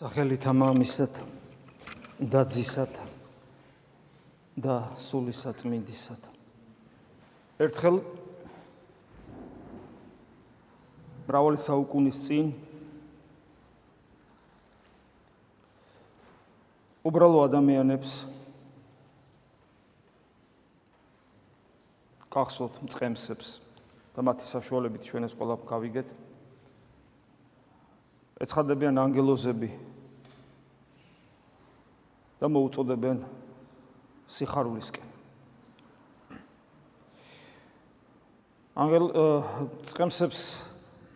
სახელითა მამისათ და ძისათ და სულისა წმინდისათ. ერთხელ მრავალი საუკუნის წინ უბრალო ადამიანებს კახსოთ მწყემსებს და მათი საშუალებით ჩვენ ეს ყველა გავიგეთ. ეცხადებიან ანგელოზები და მოუწოდებენ სიხარულისკენ. ანგელ წემსებს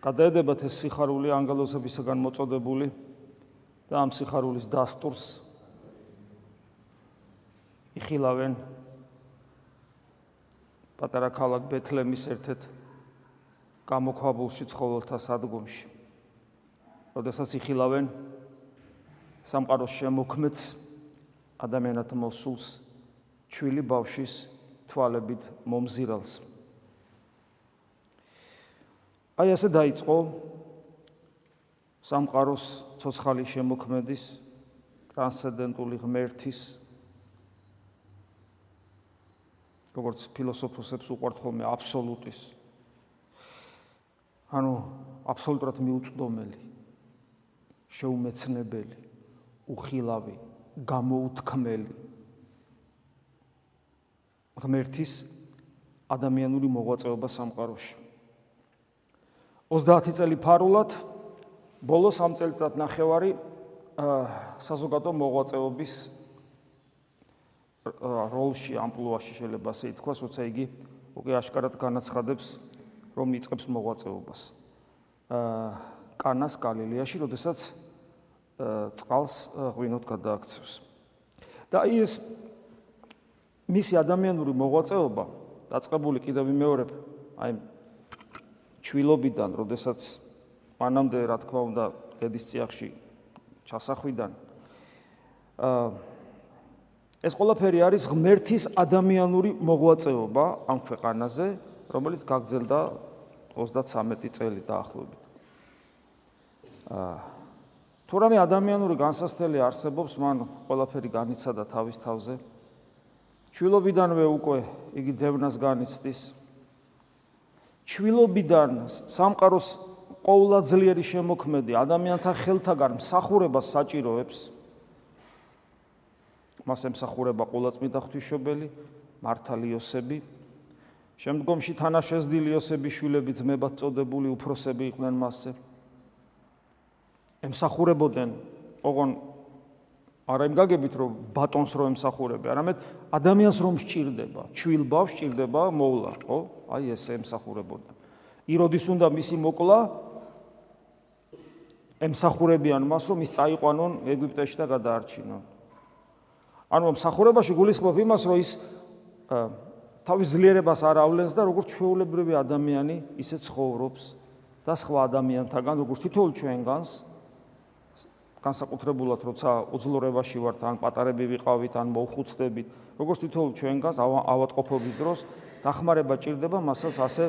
გადაედებათ ეს სიხარული ანგელოზებისგან მოწოდებული და ამ სიხარულის დასტურს იხილავენ პატარა ქალაქ ბეთლემის ერთ-ერთ გამოქვაბულში ცხოველთა სადგომში. როდესაც იხილავენ სამყაროს შემოქმედს ადამიანად მოსულს ჩვილი ბავშვის თვალებით მომზირალს. აი ასე დაიწყო სამყაროს ცოცხალი შემოქმედის ტრანსცენდენტული ღმერთის როგორც ფილოსოფოსებს უყვართ ხოლმე აბსოლუტის ანუ აბსოლუტურად მიუწვდომელი შეუმეცნებელი, უხილავი, გამოუთქმელი. ღმერთის ადამიანური მოღვაწეობა სამყაროში. 30 წელი ფარულად ბოლო 3 წელიწად ნახევარი საზოგადო მოღვაწეობის როლში, ამპლუაში შეიძლება ასე ითქვას, როცა იგი უკვე აშკარად განაცხადებს, რომ იწყებს მოღვაწეობას. აა კანას გალილეაში, როდესაც წყალს ღვინოთ გადააქცევს. და აი ეს მისი ადამიანური მოღვაწეობა დაწყებული კიდევ იმეორებ, აი ჩვილობიდან, როდესაც მანამდე რა თქმა უნდა დედის წიაღში ჩასახვიდან აა ეს ყველაფერი არის ღმერთის ადამიანური მოღვაწეობა ამ ქვეყანაზე, რომელიც გაგრძელდა 33 წელი დაახლოებით. აა თუ რამე ადამიანური განსასწრელი არსებობს, მან ყველაფერი განიცადა თავის თავზე. ჩვილობიდანვე უკვე იგი დევნას განიცდის. ჩვილობიდან სამყაროს ყოვლადძლიერი შემოქმედი ადამიანთა ხელთაგან მსახურებას საჭიროებს. მას ემსახურება ყოვლადწმიდა ღვთისმშობელი მართალი იოსები. შემდგომში თანაშეზდილი იოსების შვილები ძმებად წოდებული უფროსები იყვნენ მასზე. ემსახურებოდნენ ოღონ არა იმ გაგებით რომ ბატონს რომ ემსახურები, არამედ ადამიანს რომ სჭირდება, ჩვილ ბავშვს სჭირდება მოვლა, ხო? აი ეს ემსახურებოდნენ. იროდის უნდა მისი მოკლა ემსახურებიან მას რომ ის წაიყვანონ ეგვიპტეში და გადაარჩინონ. ანუ მსახურებაში გულისხმობ იმას რომ ის თავის ძლიერებას არ ავლენს და როგორც ჩვეულებრივი ადამიანი ისე ცხოვრობს და სხვა ადამიანთაგან როგორც თითოეულ ჩვენგანს განსაკუთრებულად როცა უძლურებაში ვართ ან პატარები ვიყავით ან მოხუცდებით როგორც თითოეულ ჩვენგანს ავადყოფობის დროს დახმარება ჭირდება მასაც ასე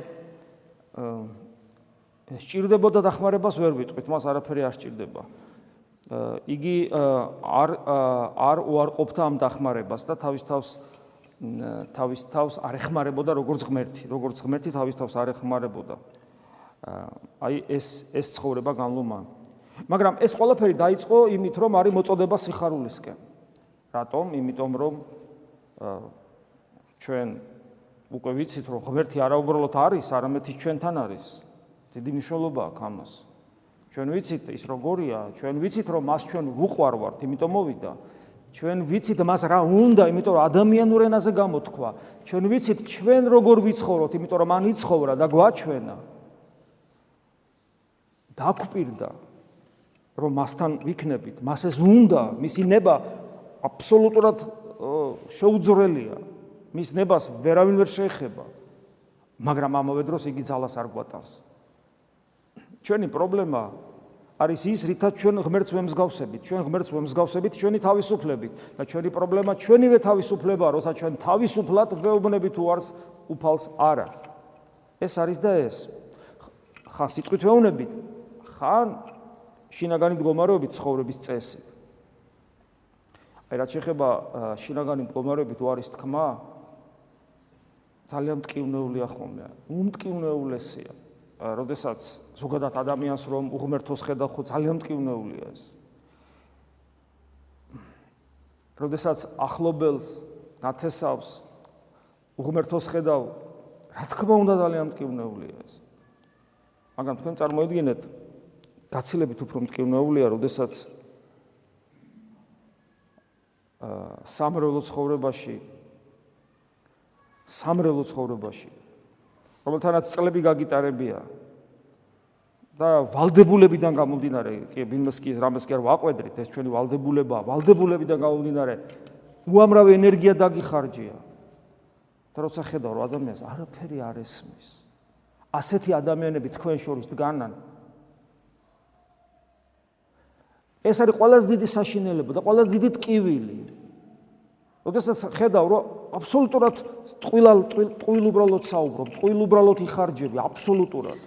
სჭირდება და დახმარებას ვერ ვიტყვით მას არაფერი არ სჭირდება. იგი არ არ უარყოფდა ამ დახმარებას და თავის თავს თავის თავს არ ეხმარებოდა როგორც ღმერთი როგორც ღმერთი თავის თავს არ ეხმარებოდა აი ეს ეს ცხოვრება განლომან მაგრამ ეს ყველაფერი დაიწყო იმით, რომ არის მოწოდება სიხარულისკენ. რატომ? იმიტომ რომ ჩვენ უკვე ვიცით, რომ ღმერთი არაუბრალოდ არის, არამედ ის ჩვენთან არის. დიდი მნიშვნელობა აქვს ამას. ჩვენ ვიცით ის როგორია, ჩვენ ვიცით, რომ მას ჩვენ ვუყვარვართ, იმიტომ მოვიდა. ჩვენ ვიცით მას რა უნდა, იმიტომ რომ ადამიანურ ენაზე გამოთქვა. ჩვენ ვიცით ჩვენ როგორ ვიცხოვროთ, იმიტომ რომ მან იცხოვრა და გვაჩვენა. დაგვპირდა რომ მასთან ვიქნებით, მას ეს უნდა, მისი ნება აბსოლუტურად შეუძრელია. მის ნებას ვერავინ ვერ შეეხება. მაგრამ ამავე დროს იგი ძალას არ გვატანს. ჩვენი პრობლემა არის ის, რითაც ჩვენ ღმერთს ვემსგავსებით, ჩვენ ღმერთს ვემსგავსებით ჩვენი თავისუფლებით და ჩვენი პრობლემა ჩვენივე თავისუფლებაა, როცა ჩვენ თავისუფლად ვეუბნებით უარს უფალს არა. ეს არის და ეს. ხან სიტყვით ვეუბნებით, ხან შინაგანი მდგომარეობით ცხოვრების წესი. აი რაც შეეხება შინაგანი მდგომარეობით უარის თქმა ძალიან მტკივნეულია ხოლმე. უმტკივნეულესია. როდესაც ზოგადად ადამიანს რომ უღმერთოს ხედავ ხო ძალიან მტკივნეულია ეს. როდესაც ახლობელს ნათესავს უღმერთოს ხედავ რა თქმა უნდა ძალიან მტკივნეულია ეს. მაგრამ თქვენ წარმოიდგინეთ გაცილებით უფრო მტკივნეულია, როდესაც აა სამრევლო ცხოვრებაში სამრევლო ცხოვრებაში რომელთანაც წლები გაგიტარებია და ვალდებულებიდან გამომდინარე, კი ვინმეს კი რამეს კი არ ვაყვედრით, ეს ჩვენი ვალდებულებაა, ვალდებულებიდან გამომდინარე უამრავი ენერგია დაგიხარჯია. და როცა ხედავ რომ ადამიანს არაფერი არ ესმის, ასეთი ადამიანები თქვენ შორის დგანან. ეს არის ყველაზე დიდი საშინელება და ყველაზე დიდი ტკივილი. როდესაც ხედავ რომ აბსოლუტურად ტყვილალ ტყვილ უბრალოდ საუბრობ, ტყვილ უბრალოდ იხარჯები, აბსოლუტურად.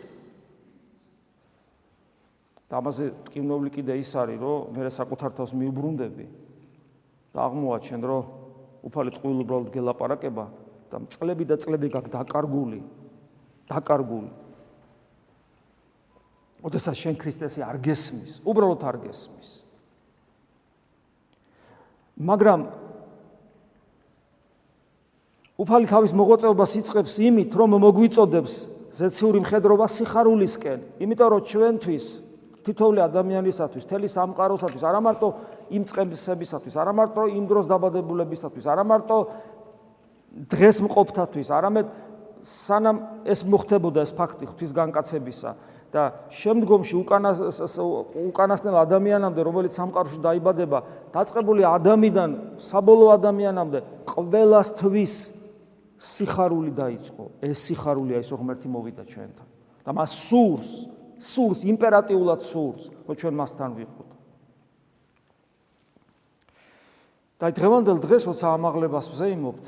და ამაზე ტკივნეული კიდე ის არის, რომ მე საკუთარ თავს მიუბრუნდები და აღმოაჩენ, რომ უფალი ტყვილ უბრალოდ გელაპარაკება და წლები და წლები გაკ დაკარგული. დაკარგული. ოდესაც შენ ქრისტესი არ გესმის, უბრალოდ არ გესმის. მაგრამ უფალი თავის მოღვაწეობას იწყებს იმით, რომ მოგვიწოდებს ზეციური მხედრობა სიხარულისკენ, იმიტომ რომ ჩვენთვის თითოეული ადამიანისათვის, თელი სამყაროსათვის, არა მარტო იმ წყემსებისათვის, არა მარტო იმ დროს დაბადებულებისათვის, არა მარტო დღეს მყოფთათვის, არამედ სანამ ეს მოხდებოდა ეს ფაქტი ღვთის განკაცებისა და შემდგომში უკანას უკანასკნელ ადამიანამდე, რომელიც სამყაროში დაიბადება, დაწყებული ადამიანიდან საბოლოო ადამიანამდე ყველასთვის სიხარული დაიწყო. ეს სიხარულია ის ღმერთი მოვიდა ჩვენთან. და მას სურს, სურს იმპერატიულად სურს, რომ ჩვენ მასთან ვიყოთ. და დღევანდელ დღეს როცა ამაღლებას ვზეიმობთ,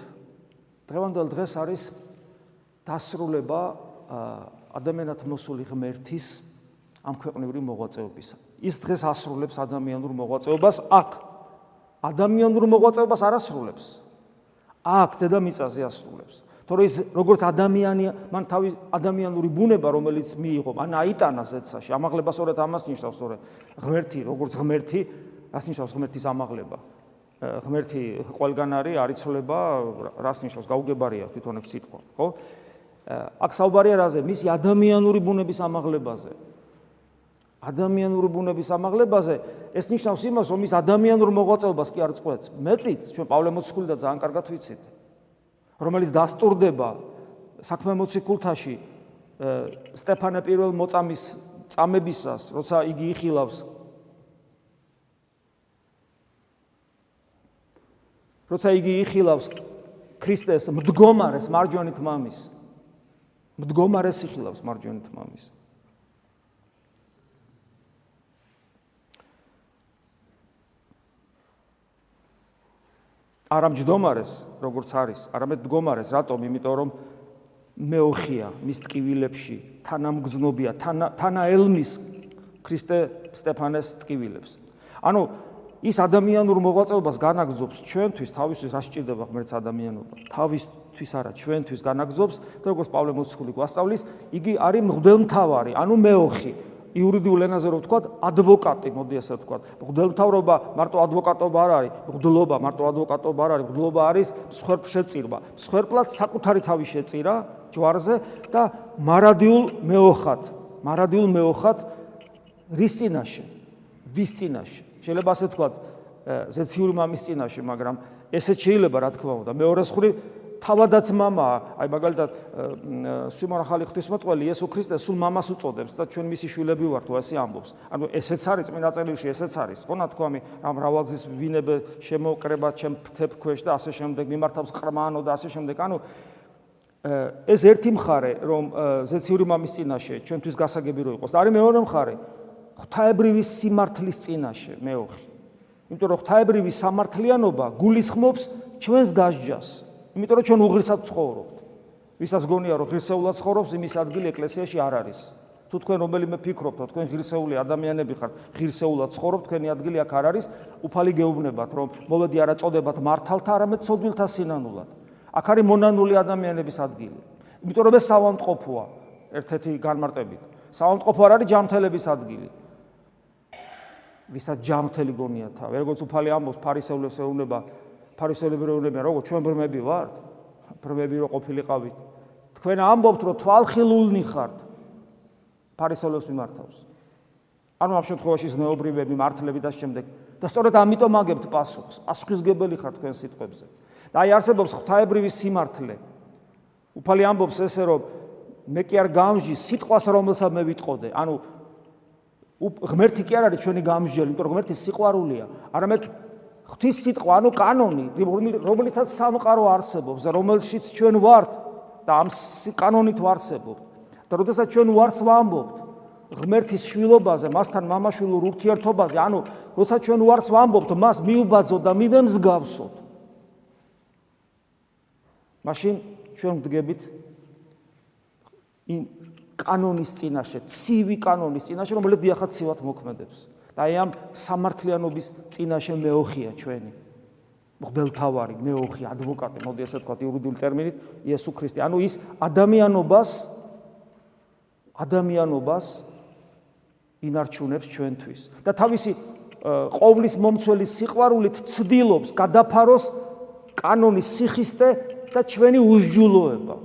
დღევანდელ დღეს არის დასრულება ადამიანად მოსული ღმერთის ამ ქვეყნიური მოღვაწეობისა. ის დღეს ასრულებს ადამიანურ მოღვაწეობას აქ. ადამიანურ მოღვაწეობას არ ასრულებს. აქ დედამიწაზე ასრულებს. თორე ის როგორც ადამიანი, მან თავი ადამიანური ბუნება, რომელიც მიიღო, ან აიტანა ზეცაში, ამაღლება სწორედ ამას ნიშნავს, სწორედ ღმერთი, როგორც ღმერთი, რას ნიშნავს ღმერთის ამაღლება? ღმერთი ყველგან არის, არიცოლება, რას ნიშნავს? გაუგებარია თვითონ ეს სიტყვა, ხო? აქ საუბარია რაზე? მისი ადამიანური ბუნების ამაღლებაზე. ადამიანური ბუნების ამაღლებაზე ეს ნიშნავს იმას, რომ ის ადამიანურ მოღვაწეობას კი არ წყვეტს. მეტიც ჩვენ პავლე მოციქული და ძალიან კარგად ვიცით, რომელიც დასტურდება საქმე მოციქულთაში სტეფანე პირველ მოწამის წამებისას, როცა იგი იხილავს როცა იგი იხილავს ქრისტეს მდგომარეს მარჯვენით მამის მდგომარეს იხილავს მარჯვენით მამის არა მჯდომარეს, როგორც არის, არამედ მდგომარეს, რატომ? იმიტომ რომ მეოხია მის ტკივილებში, თანამგზნობია, თანა თანაელმის ქრისტე სტეფანეს ტკივილებს. ანუ ის ადამიანურ მოღვაწეობას განაგზობს ჩვენთვის, თავისთვის რა სჭირდება ღმერთს ადამიანობა? თავისთვის არა, ჩვენთვის განაგზობს, და როგორც პავლე მოციქული გვასწავლის, იგი არის მღვდელმთავარი, ანუ მეოხი. იურიდიულ ენაზე რო ვთქვა, ადვოკატი, მოდი ასე ვთქვა. მღვდელმთავრობა მარტო ადვოკატობა არ არის, მღვდლობა მარტო ადვოკატობა არ არის, მღვდლობა არის მსხვერპლშეწირვა. მსხვერპლად საკუთარი თავი შეწირა ჯვარზე და მარადიულ მეოხად, მარადიულ მეოხად რის წინაშე? ვის წინაშე? შეიძლება ასე ვთქვა, ზეციური მამის წინაშე, მაგრამ ესეც შეიძლება რა თქმა უნდა. მეორე ხრი თავადაც მამაა. აი მაგალითად სიმონ ახალი ღვთისმოწყალე იესო ქრისტე სულ მამას უწოდებს და ჩვენ მისი შვილები ვართ, ასე ამბობს. ანუ ესეც არის წმინდა წერილში, ესეც არის. ხო ნათქვამი, ამ რავალგზის ვინებე შემოკრება ჩემ ფთებ ქვეშ და ასე შემდეგ მიმართავს ყრმანო და ასე შემდეგ. ანუ э, ეს ერთი მხარე, რომ э, ზეციური მამის წინაშე ჩვენთვის გასაგები რო იყოს და არის მეორე მხარე, ღვთაებრივი სიმართლის წინაშე, მეოხი. იმიტომ რომ ღვთაებრივი სამართლიანობა გულისხმობს ჩვენს დასჯას. იმიტომ რომ ჩვენ უღრისად ცხოვრობთ. ვისაც გონია რომ ღირსეულად ცხოვრობს, იმის ადგილი ეკლესიაში არ არის. თუ თქვენ რომელიმე ფიქრობთ, თქვენ ღირსეული ადამიანები ხართ, ღირსეულად ცხოვრობთ, თქვენი ადგილი აქ არ არის, უფალი გეუბნებათ, რომ მოვედი არა წოდებათ მართალთა, არამედ სოდვილთა სინანულად. აქ არის მონანული ადამიანების ადგილი. იმიტომ რომ ეს სავანტყოფოა ერთ-ერთი განმარტებით. სავანტყოფო არ არის ჯამთელების ადგილი. ვისაც ჯამთელი გონიათ, როგორც უფალი ამბობს, ფარისევლებს ეუბნება, ფარისევლები ეუბნებიან, როგორ ჩვენ ბრმები ვართ? ბრმები რო ყოფილიყავით. თქვენ ამბობთ, რომ თვალხილულნი ხართ. ფარისევლებს მიმართავს. ანუ ამ შემთხვევაში ზნეობრივები, მართლები და შემდეგ და სწორედ ამიტომ აგებთ პასუხს. პასუხისგებელი ხართ თქვენ სიტყვებზე. და აი არსებობს ღვთაებრივი სიმართლე. უფალი ამბობს ესე რომ მე კი არ გამჟი სიტყვას რომელსაც მე ვიტყოდე. ანუ ღმერთი კი არ არის ჩვენი გამჟელი, იმიტომ რომ ღმერთი სიყვარულია. არამედ ღვთის სიტყვა, ანუ კანონი, რომელიცაც სამყარო არსებობს, რომელშიც ჩვენ ვართ და ამ კანონით ვარსებობთ. და როდესაც ჩვენ ვარს ვამბობთ ღმერთის შვილობაზე, მასთან მამაშვილურ ურთიერთობაზე, ანუ როდესაც ჩვენ ვარს ვამბობთ, მას მიუბაძოთ და მივემსგავსოთ. მაშინ ჩვენ ვდგებით იმ კანონის წინაშე, ცივი კანონის წინაშე, რომელიც დიახაც ცივად მოქმედებს. და აი ამ სამართლიანობის წინაშე მეოხია ჩვენი. მღვდელთავარი, მეოხი, ადვოკატი, მოდი ესე ვთქვა იურიდიული ტერმინით, იესო ქრისტე. ანუ ის ადამიანობას ადამიანობას ინარჩუნებს ჩვენთვის და თავისი ყოვლის მომცველის სიყვარულით ცდილობს გადაფაროს კანონის სიხისტე და ჩვენი უსჯულოება.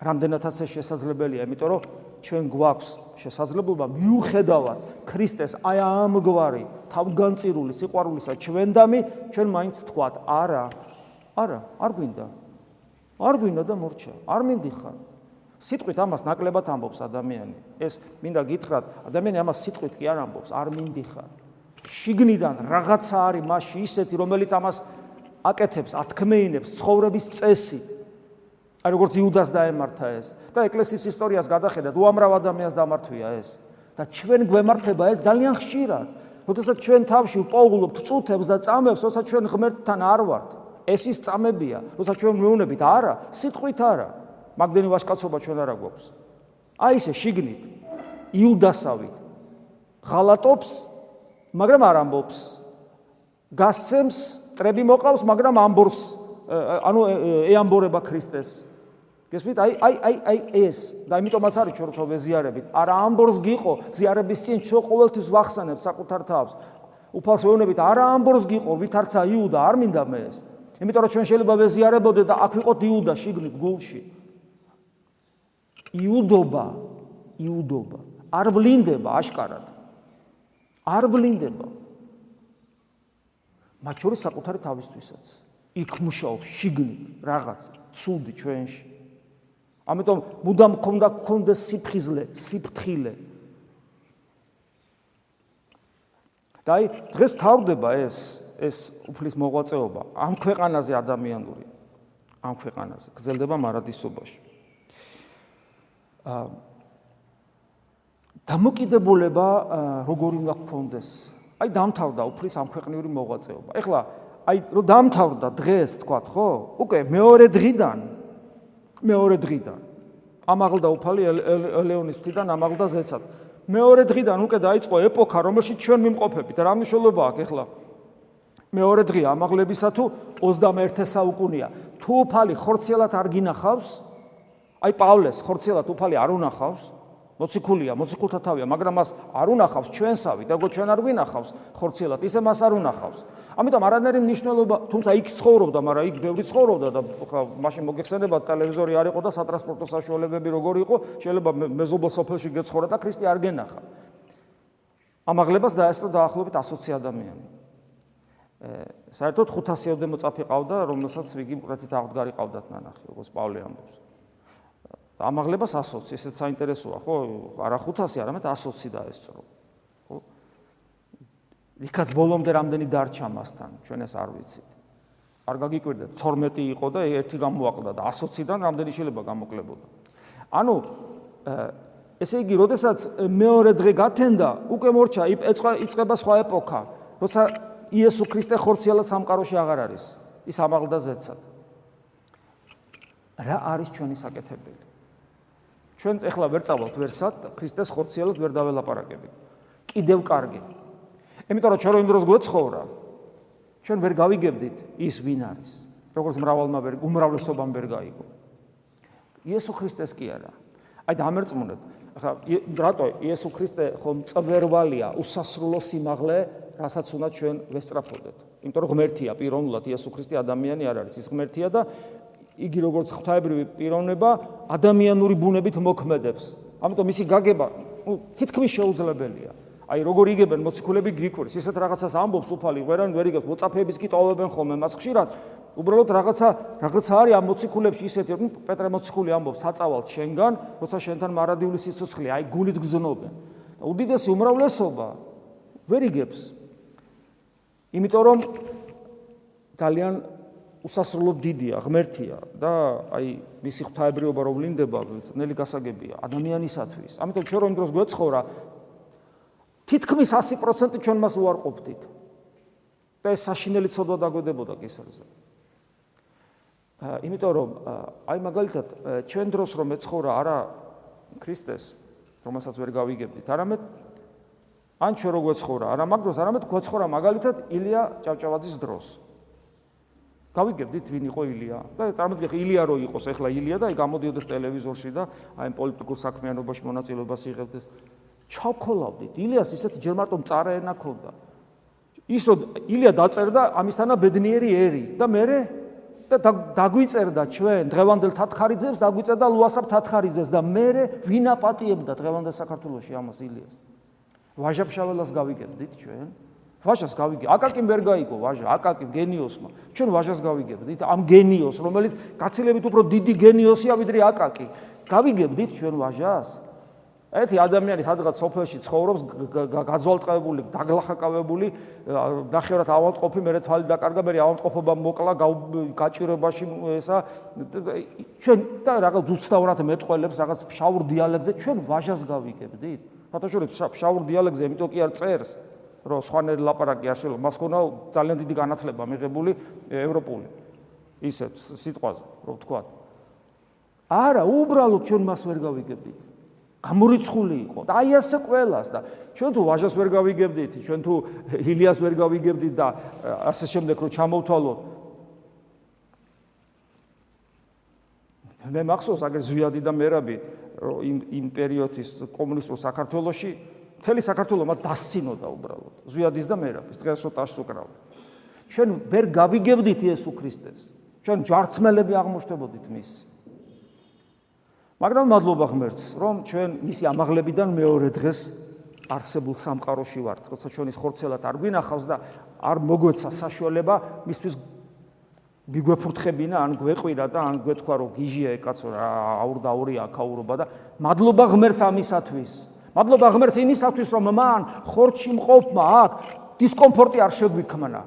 რამდენადაც ეს შესაძლებელია, იმიტომ რომ ჩვენ გვაქვს შესაძლებლობა მიუხედავად ქრისტეს აი ამგვარი თავგანწირული სიყვარულისა ჩვენდამი, ჩვენ მაინც თქვათ, არა, არა, არ გვინდა. არ გვინდა და მორჩა, არ მინდიხარ. სიტყვით ამას ნაკლებად ამბობს ადამიანი. ეს მინდა გითხრათ, ადამიანი ამას სიტყვით კი არ ამბობს, არ მინდიხარ. შიგნიდან რაღაცა არის მასში ისეთი, რომელიც ამას აკეთებს, ათქმეინებს ცხოვრების წესი. აი როგორც იუდას დაემართა ეს და ეკლესიის ისტორიას გადახედათ, უამრავ ადამიანს დამართვია ეს. და ჩვენ გვემართება ეს ძალიან ხშირად. როდესაც ჩვენ თავში პოულობთ წუთებს და წამებს, როცა ჩვენ ღმერთთან არ ვართ, ეს ის წამებია, როცა ჩვენ მეუნებით არა, სიტყვით არა. მაგდენი ვაშკაცობა ჩვენ არა გვაქვს. აი ესე შიგნით იუდასავით ღალატობს, მაგრამ არ ამბობს. გასცემს ტრები მოყავს, მაგრამ ამბორს, ანუ ეამბორება ქრისტეს. გესმით? აი აი აი აი ეს და იმიტომაც არის ჩვენ რო ვეზიარებით. არა ამბორს გიყო, ზიარების წინ ჩვენ ყოველთვის ვახსენებთ საკუთარ თავს. უფალს ვეუბნებით, არა ამბორს გიყო, ვითარცა იუდა, არ მინდა მე ეს. იმიტომ რომ ჩვენ შეიძლება ვეზიარებოდეთ და აქ ვიყოთ იუდა შიგნით გულში. იუდობა, იუდობა არ ვლინდება აშკარად. არ ვლინდება. მათ შორის საკუთარი თავისთვისაც. იქ მუშაობს შიგნით რაღაც ცუდი ჩვენში. ამიტომ მუდამ ქონდა ქონდა სიფხიზლე, სიფთხილე. დაი დღეს თავდება ეს ეს უფლის მოღვაწეობა ამ ქვეყანაზე ადამიანური ამ ქვეყანაზე გრძელდება მარადისობაში. აა დამოკიდებულება როგორი უნდა გქონდეს? აი დამთავრდა უფლის ამ ქვეყნიური მოღვაწეობა. ეხლა აი რომ დამთავრდა დღეს თქვა ხო? უკვე მეორე დღიდან მეორე დღიდან ამაღლდა უფალი ელეონის თიდან ამაღლდა ზეცად. მეორე დღიდან უკვე დაიწყო ეპოქა, რომელშიც ჩვენ მიმყოფებით. რა მნიშვნელობა აქვს ეხლა? მეორე დღე ამაღლებისა თუ 21 საუკუნია. თუ უფალი ხორციელად არ გინახავს, აი პავლეს ხორციელად უფალი არ უნახავს, მოციქულია, მოციქულთა თავია, მაგრამ მას არ უნახავს ჩვენსავით, როგორც ჩვენ არ გვინახავს ხორციელად, ისე მას არ უნახავს. ამიტომ არანაირი მნიშვნელობა, თუმცა იქ ცხოვრობდა, მაგრამ იქ ბევრი ცხოვრობდა და ხა მაშინ მოგეხსენება ტელევიზორი არ იყო და სატრანსპორტო საშუალებები როგორი იყო, შეიძლება მეზობელ სოფელში გეცხოვრა და ქრისტე არ გენახა. ამაღლებას დაესწრო დაახლოებით 120 ადამიანი. საერთოდ 500-ამდე მოწაფე ყავდა, რომელსაც ვიგი მკვეთრით აღდგარი ყავდათ ნანახი, როგორც პავლე ამბობს. ამაღლებას 120, ესეც საინტერესოა, ხო? არა 500, არამედ 120 დაესწრო. ხო? იქაც ბოლომდე რამდენი დარჩა მასთან, ჩვენ ეს არ ვიცით. არ გაგიკვირდეთ, 12 იყო და ერთი გამოაყდა და 120-დან რამდენი შეიძლება გამოკლებოდა. ანუ ესე იგი, როდესაც მეორე დღე გათენდა, უკვე მორჩა, იწყება სხვა ეპოქა, როცა იესო ქრისტე ხორციელად სამყაროში აღარ არის. ის ამაღლდა ზეცად. რა არის ჩვენი საკეთებელი? ჩვენ ეხლა ვერ წავალთ ვერსად ქრისტეს ხორციელად ვერ დაველაპარაკებით. კიდევ კარგი. იმიტომ რომ ჩვენ რომ იმ დროს გვეცხოვრა, ჩვენ ვერ გავიგებდით ის ვინ არის. როგორც მრავალმა ვერ უმრავლესობამ ვერ გაიგო. იესო ქრისტეს კი არა. აი დამერწმუნეთ. ახლა რატო იესო ქრისტე ხომ წვერვალია, უსასრულო სიმაღლე, რასაც უნდა ჩვენ ვესწრაფოდეთ. იმიტომ რომ ღმერთია პიროვნულად იესო ქრისტე ადამიანი არ არის, ის ღმერთია და იგი როგორც ღვთაებრივი პიროვნება ადამიანური ბუნებით მოქმედებს. ამიტომ მისი გაგება, ну, თითქმის შეუძლებელია. აი როგორ იგებენ მოციქულები გრიგორის ისეთ რაღაცას ამბობს უფალი ვერან ვერ იგებს მოწაფეების კი ტოვებენ ხოლმე მას ხშირად უბრალოდ რაღაცა რაღაცა არის ამ მოციქულებში ისეთი ნუ პეტრე მოციქული ამბობს საწავალთ შენგან როცა შენთან მარადიული სიცოცხლე აი გულით გზნობენ უდიდესი უმრავლესობა ვერ იგებს იმიტომ რომ ძალიან უსასრულოდ დიდია ღმერთია და აი მისი ღვთაებრიობა რომ ვლინდება ძნელი გასაგებია ადამიანისათვის ამიტომ ჩვენ რომ დროს გვეცხოვრა თითქმის 100% ჩვენ მას უარყოფდით. და ეს საშინელი ცოდვა დაგვედებოდა კისერზე. იმიტომ რომ აი მაგალითად ჩვენ დროს რომ ეცხოვრა არა ქრისტეს, რომელსაც ვერ გავიგებდით, არამედ ან ჩვენ რო გვეცხოვრა, არა მაგ დროს, არამედ გვეცხოვრა მაგალითად ილია ჭავჭავაძის დროს. გავიგებდით ვინ იყო ილია? და წარმოგიდგენთ ილია რო იყოს, ეხლა ილია და აი გამოდიოდეს ტელევიზორში და აი პოლიტიკურ საქმიანობაში მონაწილეობას იღებდეს. ჩავქოლავდით. ილიას ისეთ ჯერ მარტო მწარა ენა ქონდა. ის რომ ილია დაწერდა ამისთანა ბედნიერი ერი და მე და დაგვიწერდა ჩვენ დღევანდელ თათხარიძეს, დაგვიწერდა ლუასაბ თათხარიძეს და მე ვინ აპატიებდა დღევანდელ საქართველოსში ამას ილიას. ვაჟაფშაველას გავიგებდით ჩვენ. ვაჟას გავიგე. აკაკიმ ვერ გაიგო ვაჟა, აკაკიმ გენიოსმა. ჩვენ ვაჟას გავიგებდით ამ გენიოს, რომელიც გაცილებით უფრო დიდი გენიოსია ვიდრე აკაკი. გავიგებდით ჩვენ ვაჟას? ერთი ადამიანი სადღაც სოფელში ცხოვრობს გაძვალტყებული, დაგლახაკავებული, ნახევრად ავადმყოფი, მე თვალი დაკარგა, მე ავადმყოფობა მოკლა გაჭირებაში ესა ჩვენ და რაღაც ზუსტად მეტყველებს რაღაც ფშაურ დიალექტზე ჩვენ ვაჟას გავიგებდით. ფათაშორებს ფშაურ დიალექტზე იმიტომ კი არ წერს, რომ სხვანაირი ლაპარაკი არ შეიძლება, მას ქონა ძალიან დიდი განათლება მიღებული ევროპული. ისე სიტყვაზე, რო ვთქვა. არა, უბრალოდ ჩვენ მას ვერ გავიგებდით. გამორიცხული იყო და აი ასე ყველას და ჩვენ თუ ვაჟას ვერ გავიგებდით, ჩვენ თუ ილიას ვერ გავიგებდით და ასე შემდეგ რომ ჩამოვთვალოთ მე მახსოვს აგერ ზვიადი და მერაბი იმ იმ პერიოდის კომუნისტურ საქართველოში მთელი საქართველო მათ დასცინოდა უბრალოდ. ზვიადის და მერაბის დღეს რო ტაშს უკრავ ჩვენ ვერ გავიგებდით იესო ქრისტეს. ჩვენ ჯვარცმელები აღმოჩნდებოდით მის. მაგრამ მადლობა ღმერთს, რომ ჩვენ მისი ამაღლებიდან მეორე დღეს არსებულ სამყაროში ვართ, როცა ჩვენი ხორცელად არ გვინახავს და არ მოგვეცა საშუალება მისთვის მიგვეფურთხებინა, ან გვეყვირა და ან გვეთქვა, რომ გიჟია ეკაცო რა, აურდაურია აქაურობა და მადლობა ღმერთს ამისათვის. მადლობა ღმერთს იმისათვის, რომ მან ხორცში მყოფმა აქ დისკომფორტი არ შეგვიქმნა.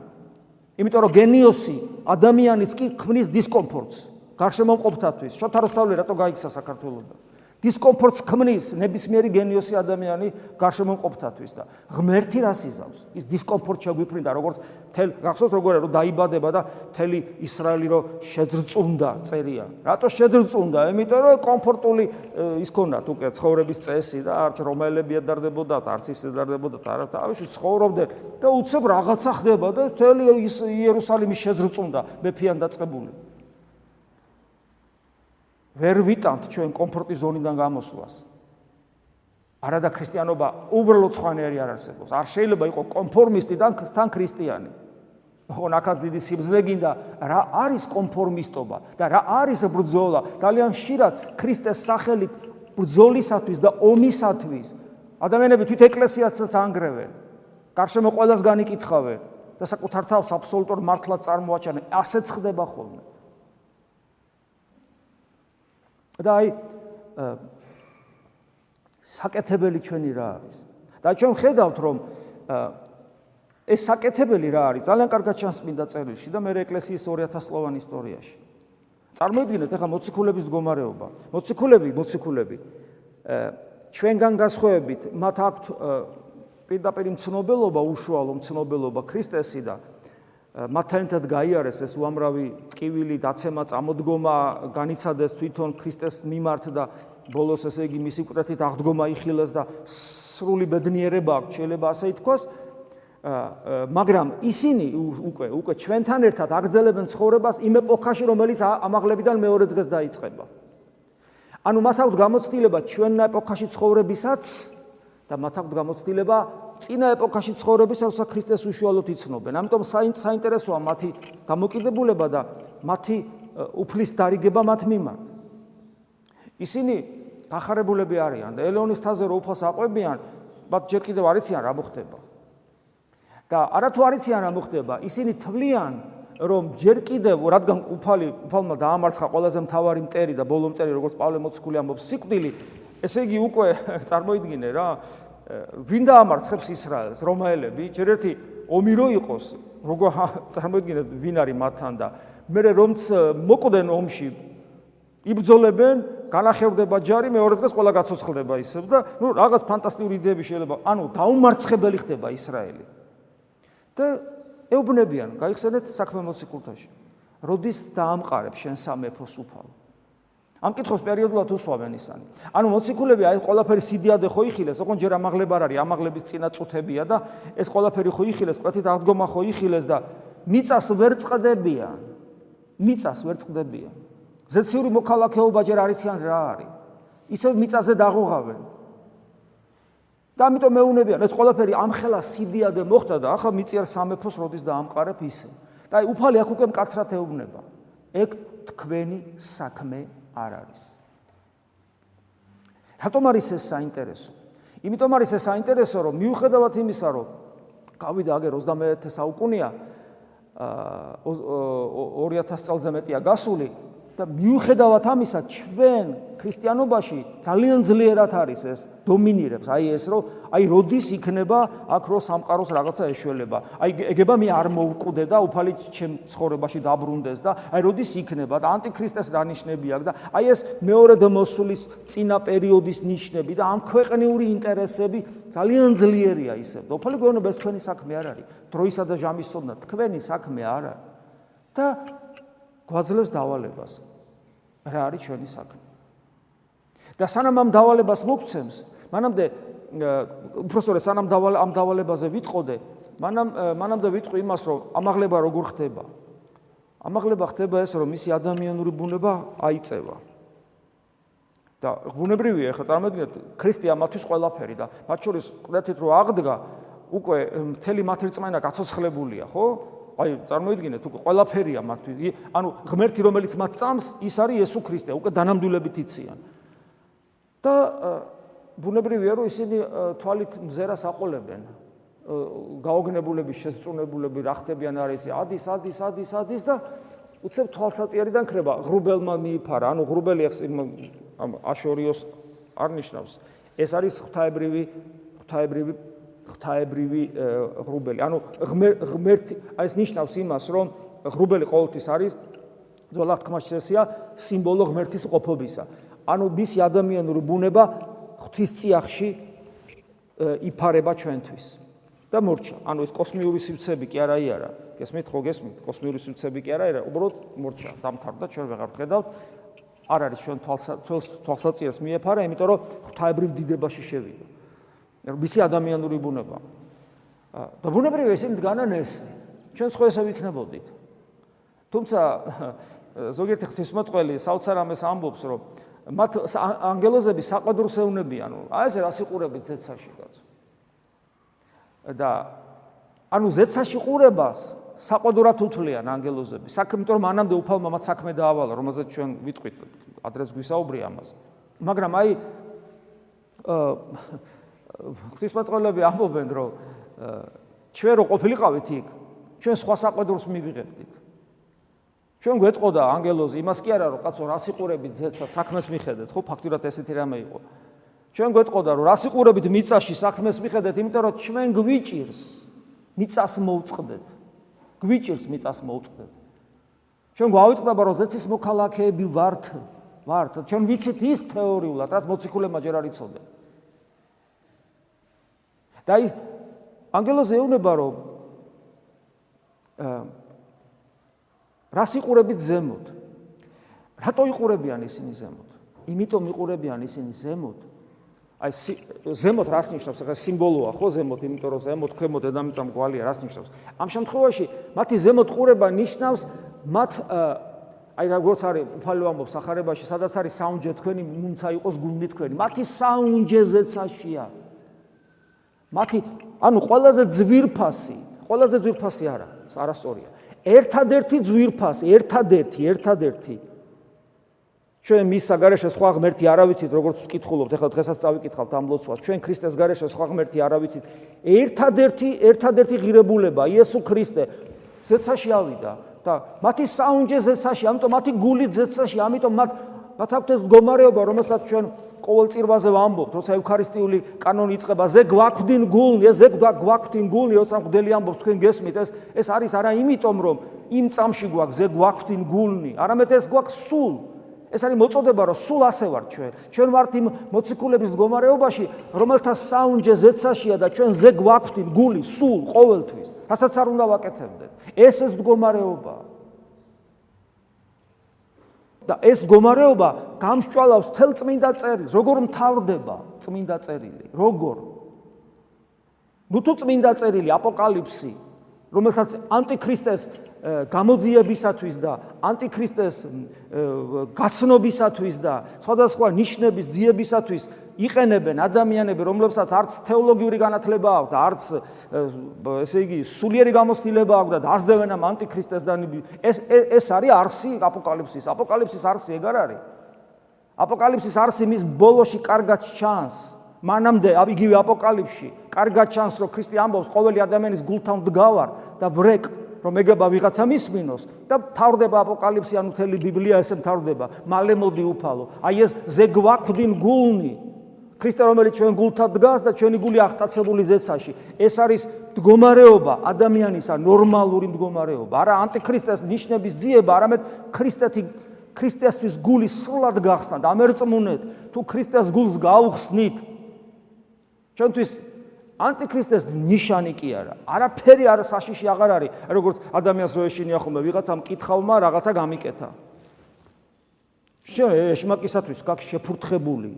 იმიტომ რომ გენიოსი ადამიანის კი ქმნის დისკომფორტს. გარშემოყოფთათვის შოთაროსთავლე რატო გაიქცა საქართველოსთან დისკომფორტს ქმნის ნებისმიერი გენიოსი ადამიანი გარშემოყოფთათვის და ღმერთი რას იზავს? ის დისკომფორტ შეგვიფრინდა როგორც თელ გახსოვთ როგორია რომ დაიბადება და თელი ისრაელი რო შეძრწუნდა წერია. რატო შეძრწუნდა? იმიტომ რომ კომფორტული ის ქონდათ უკვე ცხოვრების წესი და არც რომაელები ედარდებოდა არც ის ედარდებოდა და არა თავში ცხოვრობდნენ და უცებ რაღაცა ხდება და თელი ის იერუსალიმი შეძრწუნდა მეფიან დაწყებული ვერ ვიტანთ ჩვენ კომფორტის ზონიდან გამოსვლას. არადა ქრისტიანობა უბრალოდ ხვანერი არ არსებობს. არ შეიძლება იყოს კონფორმისტი და თან ქრისტიანი. ხო, ნახას დიდი სიბზნე გინდა, რა არის კონფორმისტობა და რა არის ბრძოლა? ძალიან ხშირად ქრისტეს სახელით ბრძოლისათვის და ომისათვის ადამიანები თვით ეკლესიასაც ანგრევენ. გარშემო ყოველას განიკითხავენ და საკუთარ თავს აბსოლუტურ მართლად წარმოაჩენენ. ასეც ხდება ხოლმე. და აი საკეთებელი ჩვენი რა არის? და ჩვენ ხედავთ რომ ეს საკეთებელი რა არის? ძალიან კარგად ჩანს მინდა წერილში და მე ეკლესიის 2000 წლოვან ისტორიაში. წარმოიდგინეთ ახლა მოციქულების მდგომარეობა. მოციქულები, მოციქულები ჩვენგან გასხოვებით, მათ აქვთ პირდაპირ მცნობელობა, უშუალო მცნობელობა ქრისტესიდან. მათთანთან გაიარეს ეს უამრავი ტკივილი, დაცემა, წამოდგომა, განიცადეს თვითონ ქრისტეს მიმართ და ბოლოს ესე იგი მისი კვრეთით აღდგომა იხილეს და სრული ბედნიერება აქვს შეიძლება ასე ითქვას. მაგრამ ისინი უკვე უკვე ჩვენთან ერთად აგრძელებენ ცხოვრებას იმ ეპოქაში რომელიც ამაღლებიდან მეორე დღეს დაიწყება. ანუ მათ აქვს გამოცდილება ჩვენ ეპოქაში ცხოვრებისაც და მათ აქვს გამოცდილება წინა ეპოქაში ცხოვრებისაც როცა ქრისტეს უშუალოდ იცნობენ ამიტომ საინტერესოა მათი გამოკიდებულება და მათი უფლის დარიგება მათ მიმართ ისინი დახარებულები არიან და ელეონის თაზე რო უფალს აყვებიან, მათ ჯერ კიდევ არ იციან რა მოხდება. და არათუ არ იციან რა მოხდება, ისინი თვლიან, რომ ჯერ კიდევ რადგან უფალი უფალმა დაამარცხა ყველაზე მთავარი მტერი და ბოლო მტერი როგორც პავლე მოციქული ამბობს, სიკვდილი, ესე იგი უკვე წარმოიდგინე რა, ვინ დაამარცხებს ისრაელს, რომაელები, ჯერ ერთი ომი რო იყოს, როგორ წარმოიდგინეთ ვინ არის მათთან და მე რომც მოკვდნენ ომში იბრძოლებენ, განახევდება ჯარი, მეორე დღეს ყველა გაცოცხლდება ისევ და ნუ რაღაც ფანტასტიკური იდეები შეიძლება, ანუ დაუმარცხებელი ხდება ისრაელი. და ეუბნებიან, გაიხსენეთ საქმე მოციქულთაში. როდის დაამყარებ შენ სამეფოს უფალ? ამ კითხავს პერიოდულად უსვამენ ისანი. ანუ მოციქულები აი ყველაფერი სიდიადე ხო იხილეს, ოღონდ ჯერ ამაღლება არ არის, ამაღლების წინა წუთებია და ეს ყველაფერი ხო იხილეს, კვეთით აღდგომა ხო იხილეს და მიწას ვერ წყდებიან. მიწას ვერ წყდებიან. ზეციური მოქალაქეობა ჯერ არიციან რა არის. ისევ მიწაზე დაღუღავენ. და ამიტომ მეუნებიან, ეს ყველაფერი ამხელა სიდიადე მოხდა და ახლა მიწიერ სამეფოს როდის დაამყარებ ისე. და აი უფალი აქ უკვე მკაცრად ეუბნება. ეგ თქვენი საქმე არ არის. რატომ არის ეს საინტერესო? იმიტომ არის ეს საინტერესო, რომ მიუხედავად იმისა, რომ გავიდა აგერ 21 საუკუნეა აა 2000 წელზე მეტია გასული, და მიუხედავად ამისა ჩვენ ქრისტიანობაში ძალიან ძლიერად არის ეს დომინირებს. აი ეს რომ აი როდის იქნება აქ რო სამყაროს რაღაცა ეშველება. აი ეგება მე არ მოუკვდე და უფალი ჩემ ცხოვრებაში დაბრუნდეს და აი როდის იქნება და ანტიქრისტეს დანიშნები აქვს და აი ეს მეორე მოსulis წინა პერიოდის ნიშნები და ამ ქვეყნიური ინტერესები ძალიან ძლიერია ისე და უფალი გვეუბნება ეს თქვენი საქმე არ არის. დროისა და ჟამის სოდნა თქვენი საქმე არა და გვაძლევს დავალებას. რა არის ჩვენი საქმე? და სანამ ამ დავალებას მოგცემს, მანამდე უბრალოდ სანამ დავალ ამ დავალებაზე ვიტყოდე, მანამ მანამდე ვიტყვი იმას, რომ ამაღლება როგორ ხდება? ამაღლება ხდება ეს, რომ მისი ადამიანური ბუნება აიწევა. და ბუნებრივია, ხა წარმოიდგინეთ, ქრისტე ამათვის ყველაფერი და მათ შორის ყდეთით რომ აღდგა, უკვე მთელი მათი რწმენა გაცოცხლებულია, ხო? აი წარმოიდგინეთ უკვე ყველაფერია მათთვის. ანუ ღმერთი რომელიც მათ წამს ის არის იესო ქრისტე უკვე დანამდვილებით იციან. და ბუნებრივია რომ ისინი თვალით მზერას აყოლებენ. გაოგნებულების შესწუნებულები რა ხდებიან არის ადის ადის ადის ადის და უცებ თვალსაწიერიდან ქრება. ღრუბელმა მიიფარა. ანუ ღრუბელი ამ აშორიოს არნიშნავს ეს არის ღვთაებრივი ღვთაებრივი ღთაებრივი ღრუბელი. ანუ ღმერთი, აი ეს ნიშნავს იმას, რომ ღრუბელი ყოველთვის არის ძოლა თქმაში წესია სიმბოლო ღმერთის ყოფობისა. ანუ მისი ადამიანური ბუნება ღვთის წიაღში იფარება ჩვენთვის. და მორჩა. ანუ ეს კოსმიური სივრცები კი არა იარა. გესმით ხო გესმით? კოსმიური სივრცები კი არა, უბრალოდ მორჩა. დამთავრდა ჩვენ ვეღარ ხედავთ. არ არის ჩვენ თვალსაწიერს მიეფარა, იმიტომ რომ ღვთაებრივ დიდებაში შევიდა. მისი ადამიანური ბუნება. და ბუნებრივია ისინი დგანან ეს. ჩვენ სხვა ესე ვიქნებოდით. თუმცა ზოგიერთი ღვთისმოწყალე საოცარ ამას ამბობს, რომ მათ ანგელოზები საყდრს ეუნებიან, აი ეს რას იყურებით ზეცაში კაცო. და ანუ ზეცაში ყურებას საყდრად უთვლიან ანგელოზები. საქმე რომ მანამდე უფალმა მათ საქმე დაავალა, რომელზეც ჩვენ ვიტყვით, ადრეს გვისაუბრია ამას. მაგრამ აი აა ღვთისმეტყველები ამბობენ, რომ ჩვენ რო ყოფილიყავით იქ, ჩვენ სხვა საყვედურს მივიღებდით. ჩვენ გვეტყოდა ანგელოზი, იმას კი არა, რომ კაცო რას იყურებით ზეცად საქმეს მიხედეთ, ხო, ფაქტურად ესეთი რამე იყო. ჩვენ გვეტყოდა, რომ რას იყურებით მიწაში საქმეს მიხედეთ, იმიტომ რომ ჩვენ გვიჭირს მიწას მოუწყდეთ. გვიჭირს მიწას მოუწყდეთ. ჩვენ გვავიწყდება, რომ ზეცის მოქალაქეები ვართ, ვართ. ჩვენ ვიცით ის თეორიულად, რაც მოციქულებმა ჯერ არ იცოდნენ. და აი ანგელოზი ეუბნება რომ რას იყურებით ზემოთ? რატო იყურებიან ისინი ზემოთ? იმიტომ მიყურებიან ისინი ზემოთ. აი ზემოთ რას ნიშნავს? ახლა სიმბოლოა ხო ზემოთ, იმიტომ რომ ზემოთ ქვემოთ დედამიწა მყვალია, რას ნიშნავს? ამ შემთხვევაში მათი ზემოთ ყურება ნიშნავს მათ აი როგორც არის უფალო ამბობს ახარებაში, სადაც არის საუნჯე თქვენი, მუნცა იყოს გუნდი თქვენი. მათი საუნჯე ზეცაშია. მათი ანუ ყველაზე ძვირფასი, ყველაზე ძვირფასი არა, არასწორია. ერთადერთი ძვირფასი, ერთადერთი, ერთადერთი ჩვენ მის საგარეშე სხვა ღმერთი არ ავიცით, როგორც ვკითხულობთ, ეხლა დღესაც წავიკითხავთ ამ ლოცვას. ჩვენ ქრისტეს გარეშე სხვა ღმერთი არ ავიცით. ერთადერთი, ერთადერთი ღირებულება, იესო ქრისტე ზეცაში ავიდა და მათი საუნჯე ზეცაში, ამიტომ მათი გული ზეცაში, ამიტომ მათ მათ აქვთ ეს მდგომარეობა, რომელსაც ჩვენ ყოველ წირვაზე ვამბობთ, როცა ევქარისტიული კანონი იწყება, ზე გვაქვდინ გულნი, ზე გვაქვდინ გულნი, როცა მღვდელი ამბობს, თქვენ გესმით, ეს ეს არის არა იმიტომ, რომ იმ წამში გვაქვს ზე გვაქვდინ გულნი, არამედ ეს გვაქვს სულ. ეს არის მოწოდება, რომ სულ ასე ვართ ჩვენ. ჩვენ ვართ იმ მოციქულების მდგომარეობაში, რომელთა საუნჯე ზეცაშია და ჩვენ ზე გვაქვთ გული სულ ყოველთვის. რასაც არ უნდა ვაკეთებდეთ. ეს ეს მდგომარეობა. და ეს მდგომარეობა გამსჭვალავს თელ წმინდა წერილს, როგორ მთავრდება წმინდა წერილი, როგორ? ნუ თუ წმინდა წერილი აპოკალიფსი, რომელსაც ანტიქრისტეს გამოძიებისათვის და ანტიქრისტეს გაცნობისათვის და სხვადასხვა ნიშნების ძიებისათვის იყენებენ ადამიანები, რომლებსაც არც თეოლოგიური განათლება აქვს და არც ესე იგი სულიერი გამოცდილება აქვს და დაასდევენ ამ ანტიქრისტეს და ეს ეს არის არსი აპოკალიფსის. აპოკალიფსის არსი ეგ არ არის. აპოკალიფსის არსი მის ბოლოში კარგად ჩანს. მანამდე იგივე აპოკალიფში კარგად ჩანს რომ ქრისტე ამბობს ყოველი ადამიანის გულთან დგავარ და ვრეკ რომ ეგება ვიღაცა მისმინოს და თავდება აპოკალიფსი ანუ თელი ბიბლია ესე თავდება მალე მოდი უფალო. აი ეს ზე გვაქვდინ გულნი. ქრისტე რომელიც ჩვენ გულთან დგას და ჩვენი გული აღტაცებული ზეცაში ეს არის მდგომარეობა ადამიანისა ნორმალური მდგომარეობა. არა ანტიქრისტეს ნიშნების ძიება არამედ ქრისტეთი ქრისტესთვის გული სრულად გახსნათ ამერწმუნეთ თუ ქრისტეს გულს გაუხსნით ჩვენთვის ანტიქრისტეს ნიშანი კი არა. არაფერი არ საშიში აღარ არის, როგორც ადამიანს რო ეშინია ხოლმე ვიღაცამ კითხავმა რაღაცა გამიკეთა. შენ ეშმაკისათვის გაქვს შეფურთხებული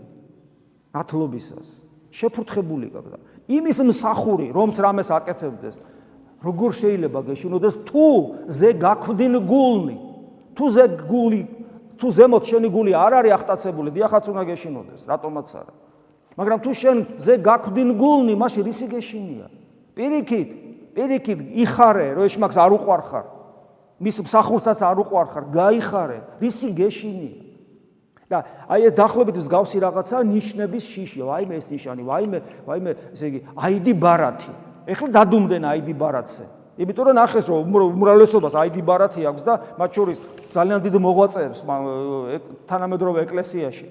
ათლობისას. შეფურთხებული გაქვს და იმის მსახური, რომც რამეს აკეთებდეს, როგორ შეიძლება გეშინოდეს თუ ზე გაქვდინ გულნი? თუ ზე გული თუ ზემოთ შენი გული არ არის ახტაცებული, დიახაც უნდა გეშინოდეს, რატომაც არა? მაგრამ თუ შენ ზე გაქვდინ გულნი, მაშინ რისი გეშინია? პირიქით, პირიქით იხარე, რომ ეშმაკს არ უყვარხარ. მის მსახურსაც არ უყვარხარ, გაიხარე, რისი გეშინია? და აი ეს დახლობით მსგავსი რაღაცა ნიშნების შიშია, ვაიმე ეს ნიშანი, ვაიმე, ვაიმე, ესე იგი, აიდი ბარათი. ეხლა დადუმდნენ აიდი ბარათზე. იმიტომ რომ ნახეს რომ უმრავლესობას აიდი ბარათი აქვს და მათ შორის ძალიან დიდ მოღვაწეებს თანამედროვე ეკლესიაში.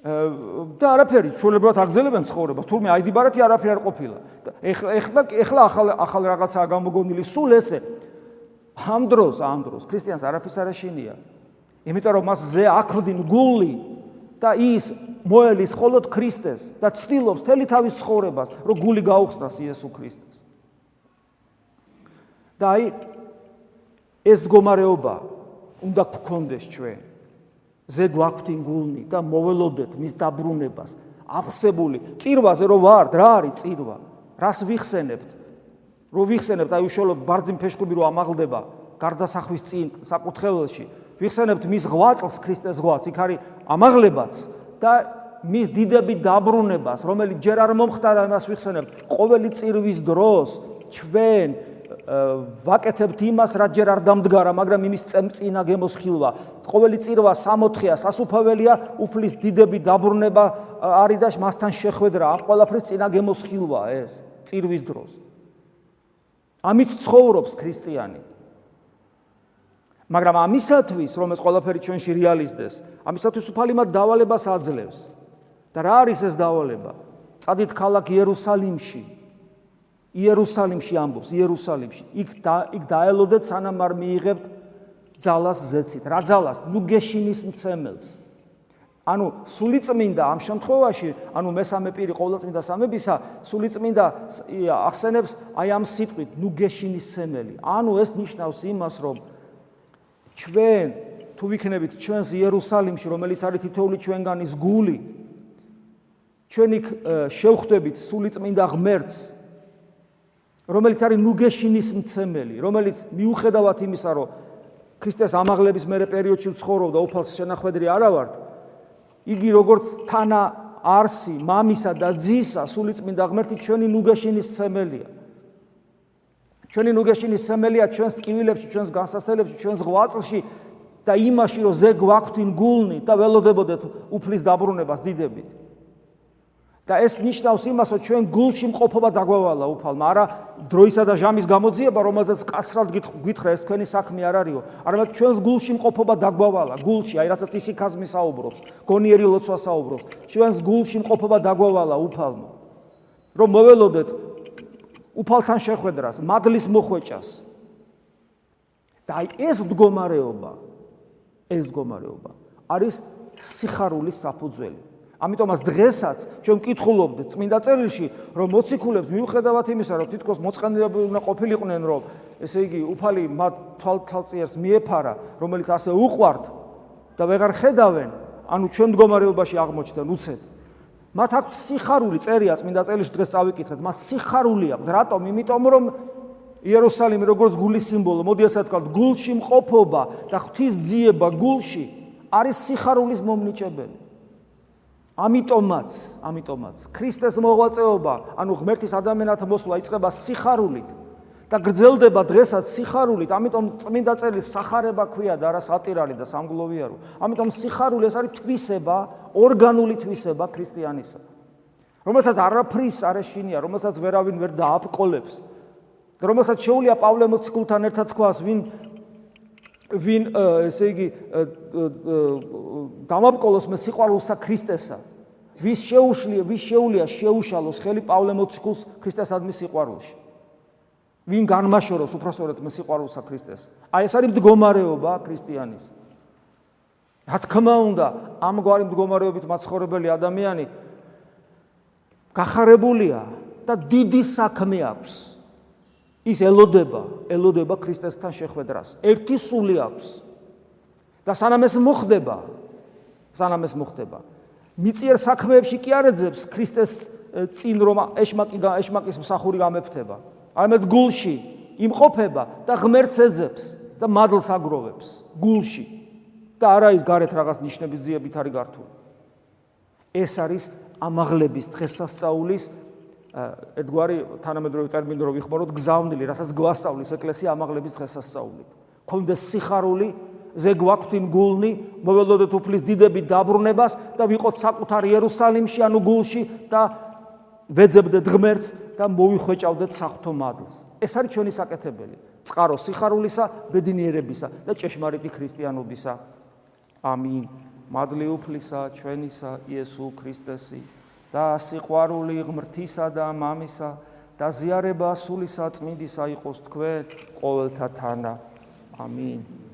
და არაფერი ჩვეულებრივად აგზელებენ ცხოვრებას. თურმე აიდი ბარათი არაფერი არ ყოფილა. ეხლა ეხლა ეხლა ახალ ახალ რაღაცაა გამოგონილი სულ ესე. ამ დროს ამ დროს ქრისტიანს არაფერს არ ეშინია იმიტომ რომ მას ზე აქვდინ გული და ის მოელის მხოლოდ ქრისტეს და ცდილობს თელი თავის ცხოვრებას რომ გული გაუხსნას იესო ქრისტეს. და აი ეს მდგომარეობა უნდა გქონდეს ჩვენ ზე გვაქვთ ინგულნი და მოველოდეთ მის დაბრუნებას. აღსებული. წირვაზე რო ვართ რა არის წირვა? რას ვიხსენებთ? რო ვიხსენებთ აი უშუალოდ ბარძიმ ფეშკუბი რო ამაღლდება გარდასახვის წინ საკუთხეველში ვიხსენებთ მის ღვაწლს ქრისტეს ღვაწლს იქ არის ამაღლებაც და მის დიდები დაბრუნებას რომელიც ჯერ არ მომხდარა მას ვიხსენებთ ყოველი წირვის დროს ჩვენ ვაკეთებთ იმას, რაც ჯერ არ დამდგარა, მაგრამ იმის წინა გემოსხილვა. ყოველი წირვა 64-ია, სასუფეველია, უფლის დიდები დაბრუნება არის და მასთან შეხვედრა, ამ ყველაფრის წინა გემოსხილვა ეს წირვის დროს. ამით ცხოვრობს ქრისტიანი. მაგრამ ამისათვის, რომ ეს ყველაფერი ჩვენში რეალიზდეს, ამისათვის უფალი მათ დავალებას აძლევს. და რა არის ეს დავალება? წადით ქალაქ იერუსალიმში, იერუსალიმში ამბობს იერუსალიმში. იქ და იქ დაელოდეთ სანამ არ მიიღებთ ძალას ზეცით. რა ძალას? ნუ გეშინის მცემელს. ანუ სულიწმინდა ამ შემთხვევაში ანუ მესამე პირი ყოვლადწმინდა სამებისა სულიწმინდა ახსენებს აი ამ სიტყვით ნუ გეშინის მცემელი ანუ ეს ნიშნავს იმას რომ ჩვენ თუ ვიქნებით ჩვენს იერუსალიმში, რომელიც არის თითოეული ჩვენგანის გული, ჩვენ იქ შევხვდებით სულიწმინდა ღმერთს, რომელიც არის ნუგეშინის მცემელი, რომელიც მიუხედავად იმისა, რომ ქრისტეს ამაღლების მერე პერიოდში ცხოვრობდა, უფალს შენახვედრი არა ვართ, იგი როგორც თანა არსი, მამისა და ძისა, სულიწმინდა ღმერთი ჩვენი ნუგეშინის მცემელია. ჩვენი ნუგეშინის მცემელია ჩვენს ტკივილებში, ჩვენს განსასწრებლებში, ჩვენს ღვაწლში და იმაში, რომ ზე გვაქვთინ გულნი და ველოდებოდეთ უფლის დაბრუნებას დიდებით. და ეს ნიშნავს იმას, რომ ჩვენ გულში მყოფობა დაგვავალა უფალმა, არა დროისა და ჟამის გამოძიება, რომელზეც კასრად გითხრა ეს თქვენი საქმე არ არისო, არამედ ჩვენს გულში მყოფობა დაგვავალა, გულში, აი რასაც ისიქაზმი საუბრობს, გონიერი ლოცვა საუბრობს, ჩვენს გულში მყოფობა დაგვავალა უფალმა. რომ მოველოდეთ უფალთან შეხვედრას, მადლის მოხვეჭას. და აი ეს მდგომარეობა, ეს მდგომარეობა არის სიხარულის საფუძველი. ამიტომაც დღესაც ჩვენ ვკითხულობთ წმინდა წერილში, რომ მოციქულებს მიუხედავად იმისა, რომ თითქოს მოწყენილები უნდა ყოფილიყვნენ, რომ ესე იგი უფალი მათ თვალთვალწიერს მიეფარა, რომელიც ასე უყვართ და ვეღარ ხედავენ, ანუ ჩვენ მდგომარეობაში აღმოჩნდნენ უცებ. მათ აქვთ სიხარული, წერია წმინდა წერილში დღეს წავიკითხეთ, მათ სიხარული აქვთ. რატომ? იმიტომ რომ იერუსალიმი როგორც გულის სიმბოლო, მოდი ასე ვთქვათ, გულში მყოფობა და ღვთის ძიება გულში არის სიხარულის მომნიჭებელი. ამიტომაც, ამიტომაც ქრისტეს მოღვაწეობა, ანუ ღმერთის ადამიანად მოსვლა იწყება სიხარულით და გრძელდება დღესაც სიხარულით, ამიტომ წმინდა წელი სახარება ქვია და არა სატირალი და სამგლოვიარო. ამიტომ სიხარული ეს არის თვისება, ორგანული თვისება ქრისტიანისა. რომელსაც არაფრის არ ეშინია, რომელსაც ვერავინ ვერ დააპყოლებს. და რომელსაც შეუულია პავლე მოციქულთან ერთად თქვას, ვინ ვინ ესე იგი გამაბკოლოს მე სიყვარულსა ქრისტესა. ვის შეუშლია ვის შეუძლია შეუშალოს ხელი პავლე მოციქულს ქრისტესადმი სიყვარულში. ვინ განმაშოროს უпроსტორად მე სიყვარულსა ქრისტეს? აი ეს არის მდგომარეობა ქრისტიანის. რა თქმა უნდა ამგვარი მდგომარეობით მაცხოვრებელი ადამიანი გახარებულია და დიდი საქმე აქვს. ის ელოდება, ელოდება ქრისტესთან შეხვედრას. ერთი სული აქვს. და სანამ ეს მოხდება, სანამ ეს მოხდება, მიწიერ საქმეებში კი არ ეძებს ქრისტეს წინ რომ ეშმაკი და ეშმაკის მსახური გამეფთება. ამეთ გულში იმყოფება და ღმერთს ეძებს და მადლს აგროვებს გულში. და არა ის გარეთ რაღაც ნიშნების ძიებით არის გართული. ეს არის ამაღლების დღესასწაულის ერთგვარი თანამედროვე ტერმინი რო ვიხმაროთ გზავნილი, რასაც გვასწავლის ეკლესია ამაღლების დღესასწაული. კონდეს სიხარული, ზე გვაქვთინ გულნი, მოველოდოთ უფლის დიდები დაბრუნებას და ვიყოთ საკუთარ იერუსალიმში, ანუ გულში და ვეძებდეთ ღმერთს და მოვიხვეჭავდეთ საფრთხო მადლს. ეს არის ჩვენი საკეთებელი. წყარო სიხარულისა, ბედნიერებისა და ჭეშმარიტი ქრისტიანობისა. ამინ. მადლი უფლისა ჩვენისა იესო ქრისტესი და სიყვარული ღმრთისა და მამისა და ზიარება სულისა წმინდისა იყოს თქვენ ყოველთა თანა. ამინ.